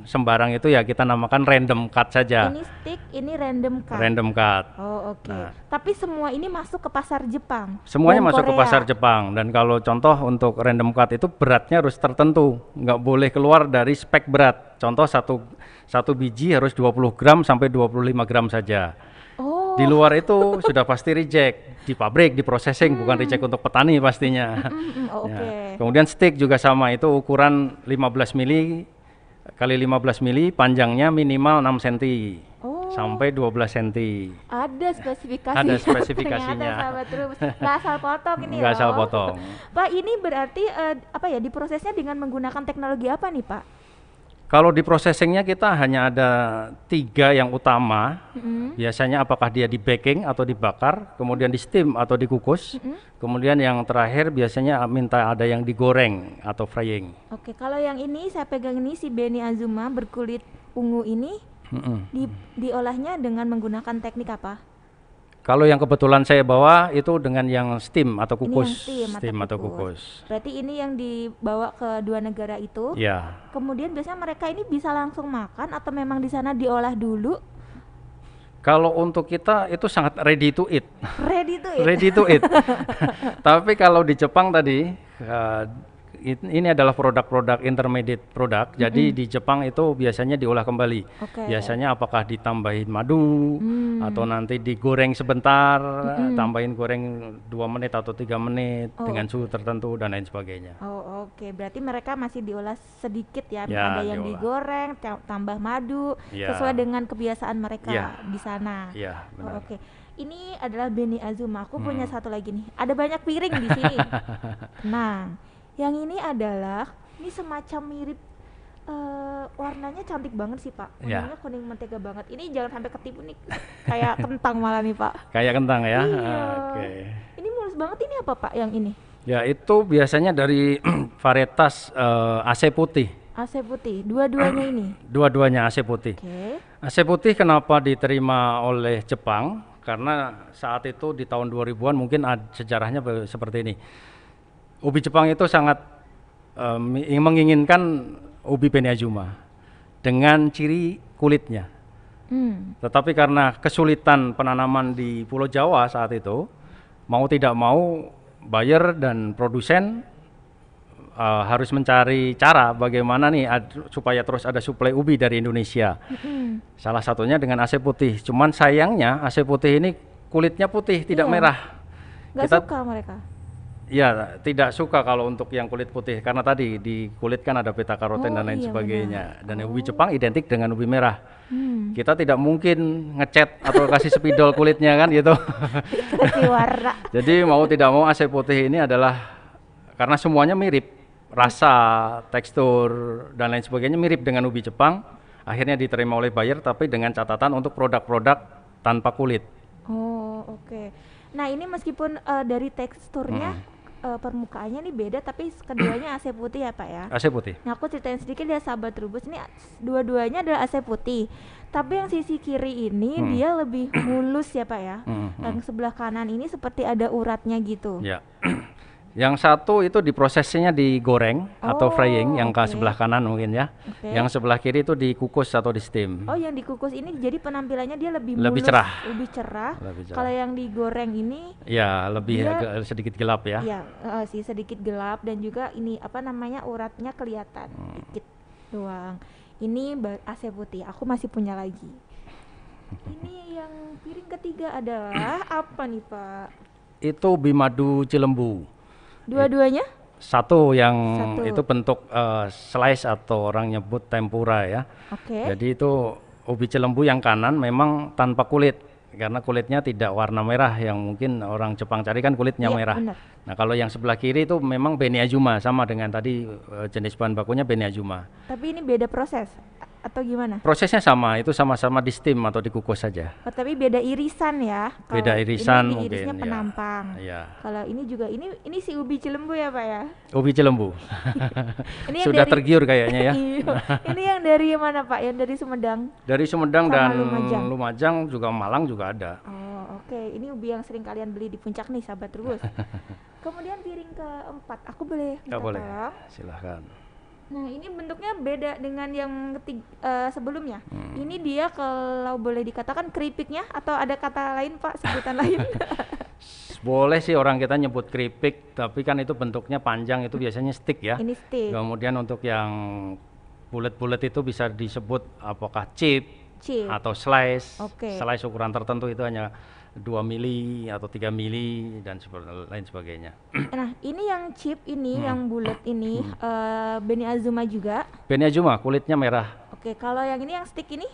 sembarang itu ya kita namakan random cut saja. Ini stick, ini random cut. Random cut. Oh oke. Nah. Tapi semua ini masuk ke pasar Jepang. Semuanya masuk ke Korea. pasar Jepang dan kalau contoh untuk random cut itu beratnya harus tertentu, nggak boleh keluar dari spek berat. Contoh satu satu biji harus 20 gram sampai 25 gram saja. Di luar itu sudah pasti reject di pabrik, di processing bukan reject untuk petani pastinya. Mm, mm, oh, Ya. Oke. Kemudian stick juga sama itu ukuran 15 mili kali 15 mili, panjangnya minimal 6 cm Oh. sampai 12 cm. Ada spesifikasinya. Ada spesifikasinya. Sahabat nggak asal potong ini Nggak asal potong. Pak ini berarti eh, apa ya diprosesnya dengan menggunakan teknologi apa nih Pak? Kalau di processingnya kita hanya ada tiga yang utama. Mm-mm. Biasanya apakah dia di baking atau dibakar, kemudian di steam atau dikukus, kemudian yang terakhir biasanya minta ada yang digoreng atau frying. Oke kalau yang ini saya pegang ini si Beni Azuma berkulit ungu ini Mm-mm. di, diolahnya dengan menggunakan teknik apa? Kalau yang kebetulan saya bawa itu dengan yang steam atau Ini yang kukus, steam atau atau kukus. kukus. Berarti ini yang dibawa ke dua negara itu. Ya, Kemudian biasanya mereka ini bisa langsung makan atau memang di sana diolah dulu kalau untuk kita itu sangat ready to eat, ready tuh ya? ready to eat. Tapi kalau di Jepang tadi it- ini adalah produk-produk intermediate produk. Jadi di Jepang itu biasanya diolah kembali. Oke. Biasanya apakah ditambahin madu Hmm. atau nanti digoreng sebentar, tambahin goreng dua menit atau tiga menit Oh. dengan suhu tertentu dan lain sebagainya. Oh oke, berarti mereka masih diolah sedikit ya, Ya, ada yang diolah. digoreng, ta- tambah madu, Ya. sesuai dengan kebiasaan mereka Ya. di sana. Iya, Oh, oke, ini adalah Beni Azuma. Aku punya Hmm. satu lagi nih. Ada banyak piring di sini. Tenang. Yang ini adalah ini semacam mirip eh, warnanya cantik banget sih Pak. Ya. Warnanya kuning mentega banget. Ini jangan sampai ketipu nih, kayak kentang malah nih Pak. Kayak kentang ya. Iya. Ah, Oke. Ini mulus banget. Ini apa Pak? Yang ini? Ya itu biasanya dari varietas eh, AC putih. AC putih. Dua-duanya ini. Dua-duanya AC putih. Oke. AC putih kenapa diterima oleh Jepang? Karena saat itu di tahun 2000-an mungkin sejarahnya seperti ini. Ubi Jepang itu sangat ingin menginginkan ubi Beniazuma dengan ciri kulitnya. Hmm. Tetapi karena kesulitan penanaman di Pulau Jawa saat itu, mau tidak mau buyer dan produsen eh, harus mencari cara bagaimana nih ad- supaya terus ada suplai ubi dari Indonesia. Mm-mm. Salah satunya dengan AC putih. Cuman sayangnya AC putih ini kulitnya putih, tidak Iya. merah. Nggak Kita- suka mereka. Ya, tidak suka kalau untuk yang kulit putih karena tadi di kulit kan ada beta karoten Oh, dan lain iya, sebagainya. Dan ubi Jepang identik dengan ubi merah. Hmm. Kita tidak mungkin ngecat atau kasih spidol kulitnya kan gitu. Warna. Jadi mau tidak mau AC putih ini adalah karena semuanya mirip, rasa, tekstur dan lain sebagainya mirip dengan ubi Jepang. Akhirnya diterima oleh buyer tapi dengan catatan untuk produk-produk tanpa kulit. Oh, oke. Nah, ini meskipun eh, dari teksturnya eh, permukaannya nih beda tapi keduanya AC putih ya, Pak ya. AC putih. Nah, aku ceritain sedikit ya sahabat Rubus ini dua-duanya adalah AC putih. Tapi yang sisi kiri ini Hmm. dia lebih mulus ya, Pak ya. Hmm, hmm. Yang sebelah kanan ini seperti ada uratnya gitu. Ya. Yang satu itu diprosesnya digoreng atau Oh, frying, yang ke oke. sebelah kanan mungkin ya. Oke. Yang sebelah kiri itu dikukus atau di steam. Oh, yang dikukus ini jadi penampilannya dia lebih Lebih mulus, cerah. lebih cerah. Lebih cerah. Kalau yang digoreng ini Ya, lebih Dia- agak sedikit gelap ya. ya eh, sih sedikit gelap dan juga ini apa namanya uratnya kelihatan Hmm. dikit doang. Ini AC putih. Aku masih punya lagi. Ini yang piring ketiga adalah apa nih, Pak? Itu bimadu cilembu. Dua-duanya? Satu yang Satu. itu bentuk eh, slice atau orang nyebut tempura ya. Oke. Jadi itu ubi cilembu yang kanan memang tanpa kulit karena kulitnya tidak warna merah yang mungkin orang Jepang cari kan kulitnya Iya, merah. benar. Nah, kalau yang sebelah kiri itu memang Beniazuma sama dengan tadi eh, jenis bahan bakunya Beniazuma. Tapi ini beda proses. Atau gimana? Prosesnya sama, itu sama-sama di steam atau dikukus saja. Oh, tapi beda irisan ya. Kalau Beda irisan ini mungkin, ya. penampang. Iya. Kalau ini juga ini ini si ubi cilembu ya pak ya. Ubi Cilembu. Ini Sudah dari- tergiur kayaknya ya. Iya. ini yang dari mana pak? Yang dari Sumedang. Dari Sumedang Sama dan Lumajang. Lumajang juga Malang juga ada. Oh oke. Ini ubi yang sering kalian beli di puncak nih sahabat terus. Kemudian piring keempat. Aku boleh minta boleh. tolong? Silahkan. Nah ini bentuknya beda dengan yang ketig- eh, sebelumnya. Hmm. Ini dia kalau boleh dikatakan keripiknya atau ada kata lain pak sebutan lain? Boleh sih orang kita nyebut keripik, tapi kan itu bentuknya panjang itu biasanya stick ya. ini stick, Kemudian untuk yang bulat-bulat itu bisa disebut apakah chip chip. atau slice. Oke. Slice ukuran tertentu itu hanya 2 mili atau 3 mili dan lain sebagainya. Nah ini yang chip ini Hmm. yang bulat ini eh, Beni Azuma juga. Beni Azuma kulitnya merah. Oke kalau yang ini yang stick ini?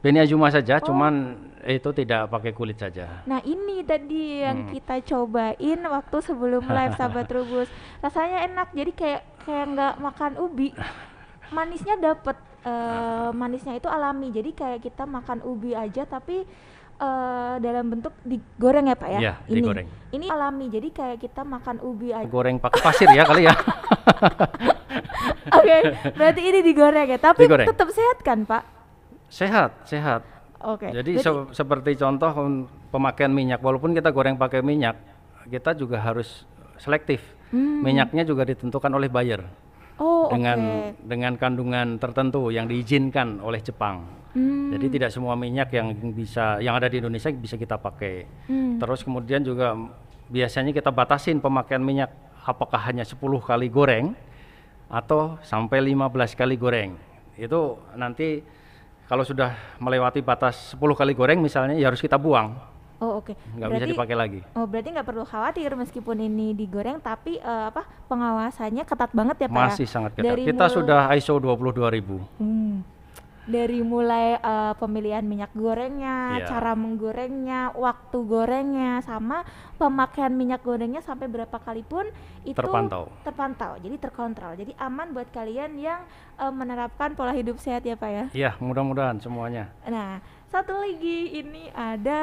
Beni Azuma saja, Oh. cuman itu tidak pakai kulit saja. Nah ini tadi yang Hmm. kita cobain waktu sebelum live sahabat Rubus. Rasanya enak jadi kayak kayak nggak makan ubi. Manisnya dapet eh, manisnya itu alami jadi kayak kita makan ubi aja tapi eh, dalam bentuk digoreng ya pak ya? Iya, ini. digoreng. Ini alami jadi kayak kita makan ubi aja. Goreng pakai pasir ya kali ya. Oke berarti ini digoreng ya tapi Digoreng. tetap sehat kan pak? sehat, sehat. Oke. Jadi se- seperti contoh pemakaian minyak, walaupun kita goreng pakai minyak, kita juga harus selektif. Hmm. Minyaknya juga ditentukan oleh buyer oh dengan dengan kandungan tertentu yang diizinkan oleh Jepang. Hmm, Jadi tidak semua minyak yang bisa yang ada di Indonesia bisa kita pakai. hmm. Terus kemudian juga biasanya kita batasin pemakaian minyak apakah hanya 10 kali goreng atau sampai 15 kali goreng. Itu nanti kalau sudah melewati batas 10 kali goreng misalnya ya harus kita buang, Oh oke. nggak bisa Berarti- dipakai lagi. Oh berarti nggak perlu khawatir meskipun ini digoreng tapi eh, apa pengawasannya ketat banget ya pak? Masih ya? sangat ketat. Dari Kita mul- sudah ISO 22000. Hmm. Dari mulai eh, pemilihan minyak gorengnya, Iya. cara menggorengnya, waktu gorengnya, sama pemakaian minyak gorengnya sampai berapa kali pun itu Terpantau. terpantau. Jadi terkontrol. Jadi aman buat kalian yang eh, menerapkan pola hidup sehat ya pak ya. Iya, mudah-mudahan semuanya. Nah satu lagi ini ada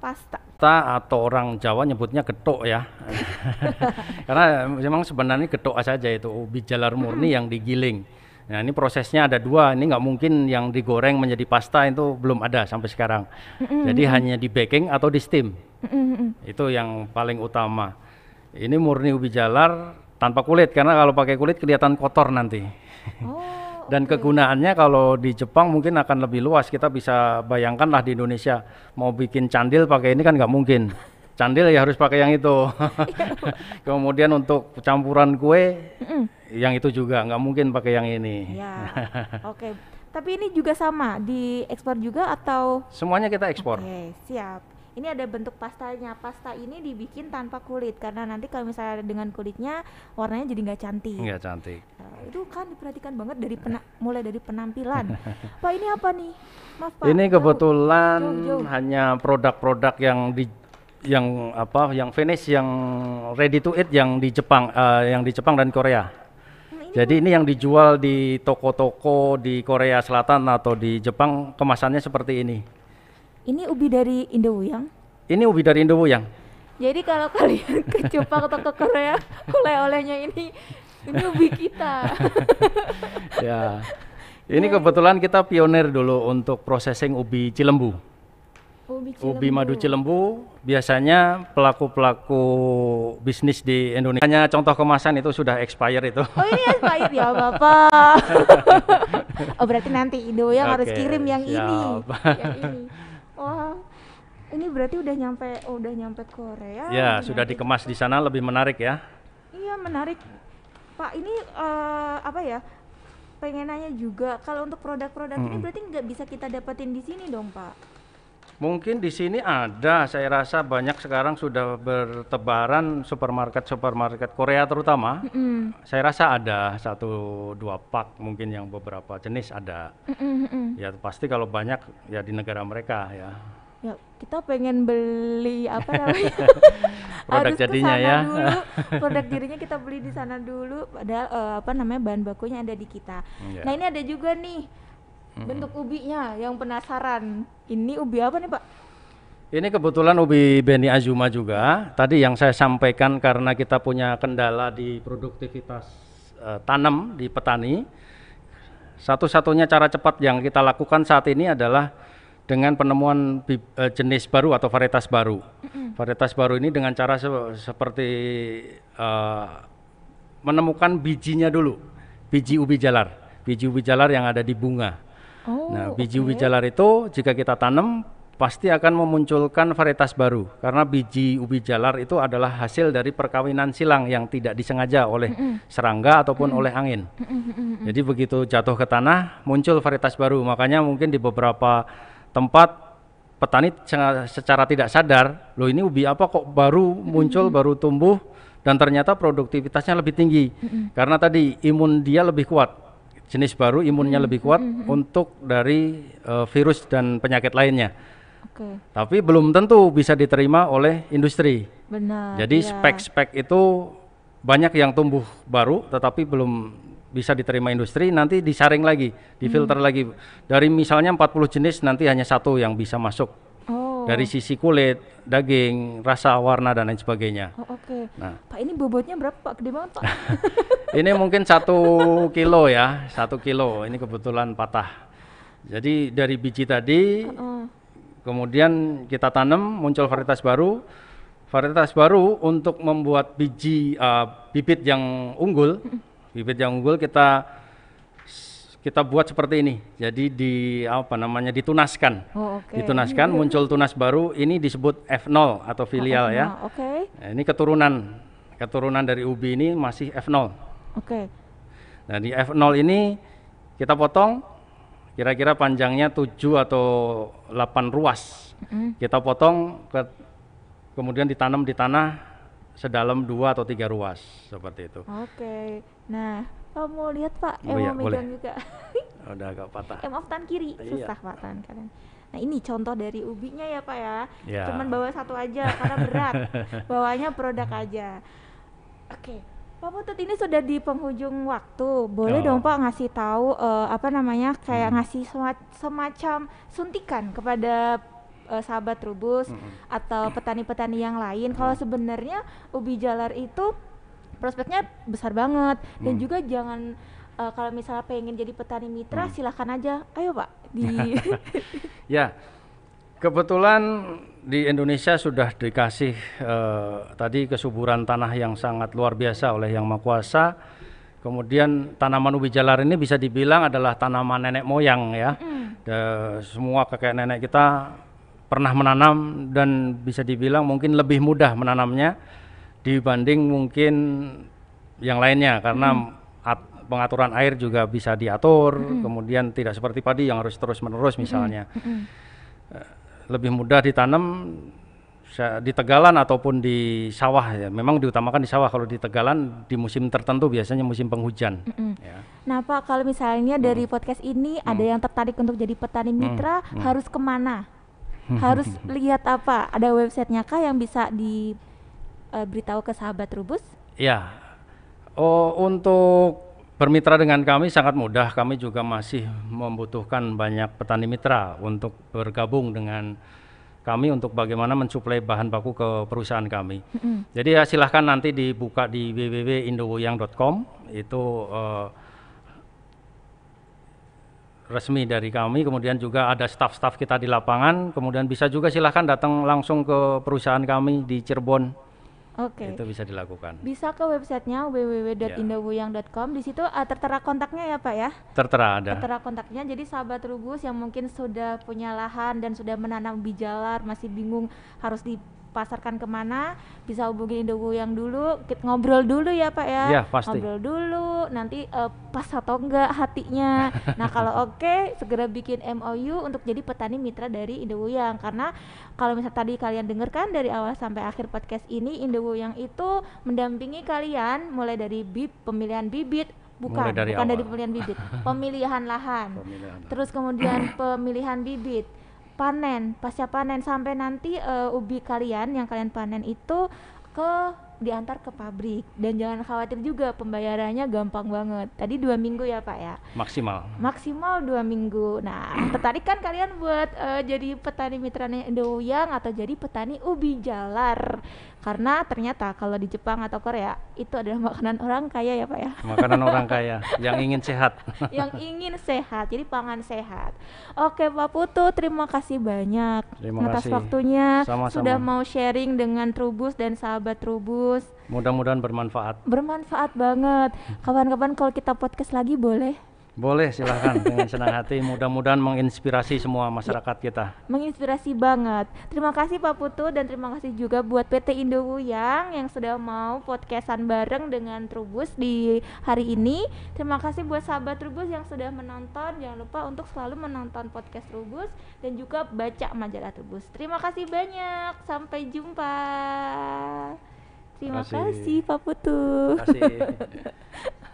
pasta. Kita atau orang Jawa nyebutnya getuk ya. Karena memang sebenarnya getuk saja itu ubi jalar murni yang digiling. Nah ini prosesnya ada dua, ini nggak mungkin yang digoreng menjadi pasta itu belum ada sampai sekarang. Jadi hanya di baking atau di steam, itu yang paling utama. Ini murni ubi jalar tanpa kulit karena kalau pakai kulit kelihatan kotor nanti. Oh. Dan kegunaannya kalau di Jepang mungkin akan lebih luas. Kita bisa bayangkanlah di Indonesia mau bikin candil pakai ini kan nggak mungkin. Candil ya harus pakai yang itu. Kemudian untuk campuran kue, yang itu juga nggak mungkin pakai yang ini. Ya, oke. Tapi ini juga sama, diekspor juga atau? Semuanya kita ekspor. Oke, siap. Ini ada bentuk pastanya. Pasta ini dibikin tanpa kulit karena nanti kalau misalnya dengan kulitnya warnanya jadi nggak cantik. Nggak cantik. Nah, itu kan diperhatikan banget dari pena- mulai dari penampilan. Pak ini apa nih? Maaf Pak. Ini jauh. kebetulan Jauh-jauh. hanya produk-produk yang di yang apa yang finish yang ready to eat yang di Jepang eh, yang di Jepang dan Korea. Jadi ini yang dijual di toko-toko di Korea Selatan atau di Jepang kemasannya seperti ini. Ini ubi dari Indowuyang. Ini ubi dari Indowuyang. Jadi kalau kalian ke Jepang atau ke Korea, oleh-olehnya ini ini ubi kita. ya. Ini kebetulan kita pionir dulu untuk processing ubi cilembu. Ubi, Ubi madu cilembu biasanya pelaku-pelaku bisnis di Indonesia. Hanya contoh kemasan itu sudah expired itu. Oh ini expired ya Bapak. oh berarti nanti Indo yang harus Oke, kirim yang ini. siap. yang ini. Wah. Ini berarti udah nyampe udah nyampe Korea. ya, udah sudah nyampe- dikemas di sana lebih menarik ya. Iya, menarik. Pak, ini eh, apa ya? Pengen nanya juga kalau untuk produk-produk ini Mm. berarti nggak bisa kita dapetin di sini dong, Pak. Mungkin di sini ada, saya rasa banyak sekarang sudah bertebaran supermarket-supermarket Korea terutama. Mm, Saya rasa ada satu dua pak mungkin yang beberapa jenis ada. mm, mm, mm. Ya pasti kalau banyak ya di negara mereka ya. Ya, kita pengen beli apa namanya? Produk Harus jadinya ya. Dulu. Produk jadinya kita beli di sana dulu. Padahal eh, apa namanya bahan bakunya ada di kita. Iya. Nah ini ada juga nih bentuk ubinya yang penasaran. Ini ubi apa nih Pak? Ini kebetulan ubi Beni Azuma juga. Tadi yang saya sampaikan karena kita punya kendala di produktivitas uh, tanam di petani. Satu-satunya cara cepat yang kita lakukan saat ini adalah dengan penemuan uh, jenis baru atau varietas baru. Varietas baru ini dengan cara se seperti uh, menemukan bijinya dulu, biji ubi jalar, biji ubi jalar yang ada di bunga. Oh, nah, biji okay. ubi jalar itu jika kita tanam pasti akan memunculkan varietas baru karena biji ubi jalar itu adalah hasil dari perkawinan silang yang tidak disengaja oleh serangga ataupun oleh angin. Jadi begitu jatuh ke tanah muncul varietas baru. Makanya mungkin di beberapa tempat petani secara tidak sadar, loh ini ubi apa kok baru muncul, baru tumbuh dan ternyata produktivitasnya lebih tinggi. Karena tadi imun dia lebih kuat jenis baru imunnya hmm. lebih kuat hmm. untuk dari uh, virus dan penyakit lainnya. Okay. Tapi belum tentu bisa diterima oleh industri. Benar. Jadi ya. spek-spek itu banyak yang tumbuh baru tetapi belum bisa diterima industri nanti disaring lagi, difilter hmm. lagi. Dari misalnya 40 jenis nanti hanya satu yang bisa masuk dari sisi kulit, daging, rasa, warna dan lain sebagainya. Oh, Oke. Okay. Nah, Pak ini bobotnya berapa Pak? Gede banget Pak. ini mungkin satu kilo ya, satu kilo. Ini kebetulan patah. Jadi dari biji tadi, uh -uh. kemudian kita tanam, muncul varietas baru. Varietas baru untuk membuat biji uh, bibit yang unggul, bibit yang unggul kita kita buat seperti ini. Jadi di apa namanya ditunaskan. Oh, okay. Ditunaskan muncul tunas baru ini disebut F0 atau filial oh, ya. Oke. Okay. Nah, ini keturunan keturunan dari ubi ini masih F0. Oke. Okay. Nah, di F0 ini kita potong kira-kira panjangnya 7 atau 8 ruas. Mm. Kita potong ke, kemudian ditanam di tanah sedalam dua atau tiga ruas seperti itu. Oke. Okay. Nah, kalau mau lihat Pak, oh, eh, mau megang juga. Oh, udah agak patah. Em off tangan kiri, iya. susah Pak tangan kanan. Nah ini contoh dari ubinya ya Pak ya. ya. Cuman bawa satu aja karena berat. Bawanya produk aja. Oke. Pak Putut ini sudah di penghujung waktu. Boleh oh. dong Pak ngasih tahu uh, apa namanya kayak hmm. ngasih semacam suntikan kepada uh, sahabat Trubus hmm. atau petani-petani yang lain. Kalau hmm. sebenarnya ubi jalar itu prospeknya besar banget dan hmm. juga jangan uh, kalau misalnya pengen jadi petani mitra hmm. silahkan aja ayo pak di ya kebetulan di Indonesia sudah dikasih uh, tadi kesuburan tanah yang sangat luar biasa oleh yang maha kuasa kemudian tanaman ubi jalar ini bisa dibilang adalah tanaman nenek moyang ya mm. De, semua kakek nenek kita pernah menanam dan bisa dibilang mungkin lebih mudah menanamnya dibanding mungkin yang lainnya karena hmm. pengaturan air juga bisa diatur, hmm. kemudian tidak seperti padi yang harus terus-menerus misalnya. Hmm. Hmm. Lebih mudah ditanam di tegalan ataupun di sawah ya. Memang diutamakan di sawah kalau di tegalan di musim tertentu biasanya musim penghujan. Mm -hmm. ya. Nah Pak kalau misalnya mm. dari podcast ini mm. ada yang tertarik untuk jadi petani mitra mm. harus ke mana? harus lihat apa? Ada websitenya kah yang bisa di uh, beritahu ke sahabat Rubus? Ya, oh, untuk bermitra dengan kami sangat mudah. Kami juga masih membutuhkan banyak petani mitra untuk bergabung dengan kami untuk bagaimana mensuplai bahan baku ke perusahaan kami. Mm-hmm. Jadi ya silahkan nanti dibuka di www.indowoyang.com itu uh, resmi dari kami. Kemudian juga ada staf-staf kita di lapangan. Kemudian bisa juga silahkan datang langsung ke perusahaan kami di Cirebon Oke. Okay. Itu bisa dilakukan. Bisa ke websitenya www.indowuyang.com. Di situ uh, tertera kontaknya ya Pak ya? Tertera ada. Tertera kontaknya. Jadi sahabat Rubus yang mungkin sudah punya lahan dan sudah menanam bijalar masih bingung harus di pasarkan ke mana bisa hubungi Indogo yang dulu. Kita ngobrol dulu ya Pak ya, ya pasti. ngobrol dulu nanti uh, pas atau enggak hatinya. Nah kalau oke okay, segera bikin MOU untuk jadi petani mitra dari Indogo yang. Karena kalau misal tadi kalian dengarkan dari awal sampai akhir podcast ini Indogo yang itu mendampingi kalian mulai dari bib pemilihan bibit. Bukan dari bukan awal. dari pemilihan bibit pemilihan lahan. Pemilihan. terus kemudian pemilihan bibit panen pasca panen sampai nanti uh, ubi kalian yang kalian panen itu ke diantar ke pabrik dan jangan khawatir juga pembayarannya gampang banget. Tadi dua minggu ya Pak ya. Maksimal. Maksimal dua minggu. Nah tertarik kan kalian buat uh, jadi petani mitranya Indoyang atau jadi petani ubi jalar? Karena ternyata kalau di Jepang atau Korea itu adalah makanan orang kaya ya Pak ya. Makanan orang kaya yang ingin sehat. yang ingin sehat, jadi pangan sehat. Oke Pak Putu, terima kasih banyak Terima atas kasih. waktunya Sama-sama. sudah mau sharing dengan Trubus dan sahabat Trubus. Mudah-mudahan bermanfaat. Bermanfaat banget. Kapan-kapan kalau kita podcast lagi boleh Boleh silahkan dengan senang hati. Mudah-mudahan menginspirasi semua masyarakat kita. menginspirasi banget. Terima kasih Pak Putu dan terima kasih juga buat PT Indowuyang yang sudah mau podcastan bareng dengan Trubus di hari ini. Terima kasih buat sahabat Trubus yang sudah menonton. Jangan lupa untuk selalu menonton podcast Trubus dan juga baca majalah Trubus. Terima kasih banyak. Sampai jumpa. Terima Terima kasih. kasih Pak Putu. Terima kasih.